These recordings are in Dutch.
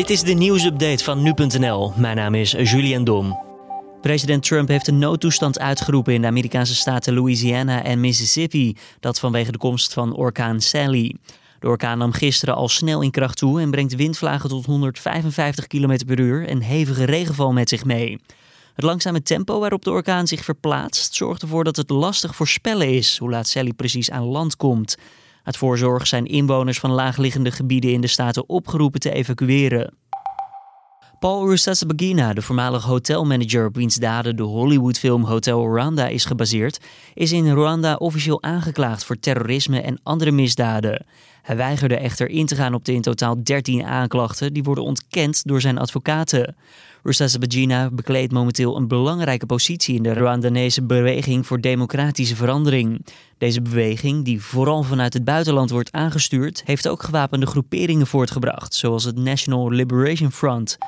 Dit is de nieuwsupdate van nu.nl. Mijn naam is Julian Dom. President Trump heeft een noodtoestand uitgeroepen in de Amerikaanse staten Louisiana en Mississippi. Dat vanwege de komst van orkaan Sally. De orkaan nam gisteren al snel in kracht toe en brengt windvlagen tot 155 km per uur en hevige regenval met zich mee. Het langzame tempo waarop de orkaan zich verplaatst zorgt ervoor dat het lastig voorspellen is hoe laat Sally precies aan land komt. Uit voorzorg zijn inwoners van laagliggende gebieden in de staten opgeroepen te evacueren. Paul Rusesabagina, de voormalige hotelmanager op wiens daden de Hollywoodfilm Hotel Rwanda is gebaseerd, is in Rwanda officieel aangeklaagd voor terrorisme en andere misdaden. Hij weigerde echter in te gaan op de in totaal 13 aanklachten die worden ontkend door zijn advocaten. Rusesabagina bekleedt momenteel een belangrijke positie in de Rwandanese beweging voor democratische verandering. Deze beweging, die vooral vanuit het buitenland wordt aangestuurd, heeft ook gewapende groeperingen voortgebracht, zoals het National Liberation Front.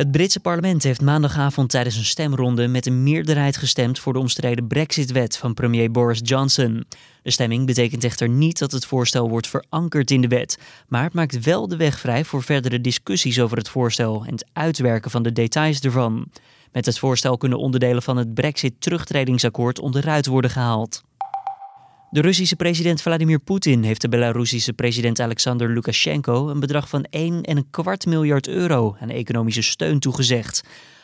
Het Britse parlement heeft maandagavond tijdens een stemronde met een meerderheid gestemd voor de omstreden Brexit-wet van premier Boris Johnson. De stemming betekent echter niet dat het voorstel wordt verankerd in de wet, maar het maakt wel de weg vrij voor verdere discussies over het voorstel en het uitwerken van de details ervan. Met het voorstel kunnen onderdelen van het Brexit-terugtredingsakkoord onderuit worden gehaald. De Russische president Vladimir Poetin heeft de Belarusische president Alexander Lukashenko een bedrag van 1,25 miljard euro aan economische steun toegezegd.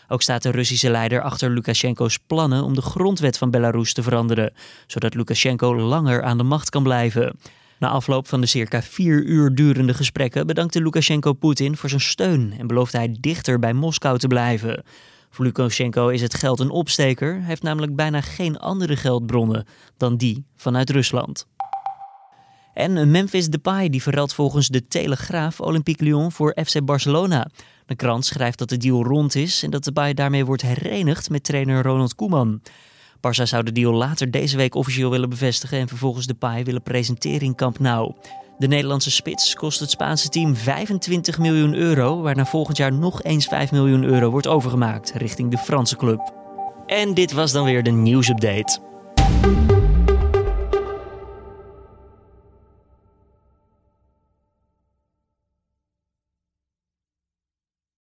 Ook staat de Russische leider achter Lukashenko's plannen om de grondwet van Belarus te veranderen, zodat Lukashenko langer aan de macht kan blijven. Na afloop van de circa vier uur durende gesprekken bedankte Lukashenko Poetin voor zijn steun en beloofde hij dichter bij Moskou te blijven. Voor Lukashenko is het geld een opsteker. Heeft namelijk bijna geen andere geldbronnen dan die vanuit Rusland. En Memphis Depay die verruilt volgens de Telegraaf Olympique Lyon voor FC Barcelona. De krant schrijft dat de deal rond is en dat Depay daarmee wordt herenigd met trainer Ronald Koeman. Barça zou de deal later deze week officieel willen bevestigen en vervolgens Depay willen presenteren in Camp Nou. De Nederlandse spits kost het Spaanse team 25 miljoen euro, waarna volgend jaar nog eens 5 miljoen euro wordt overgemaakt richting de Franse club. En dit was dan weer de nieuwsupdate.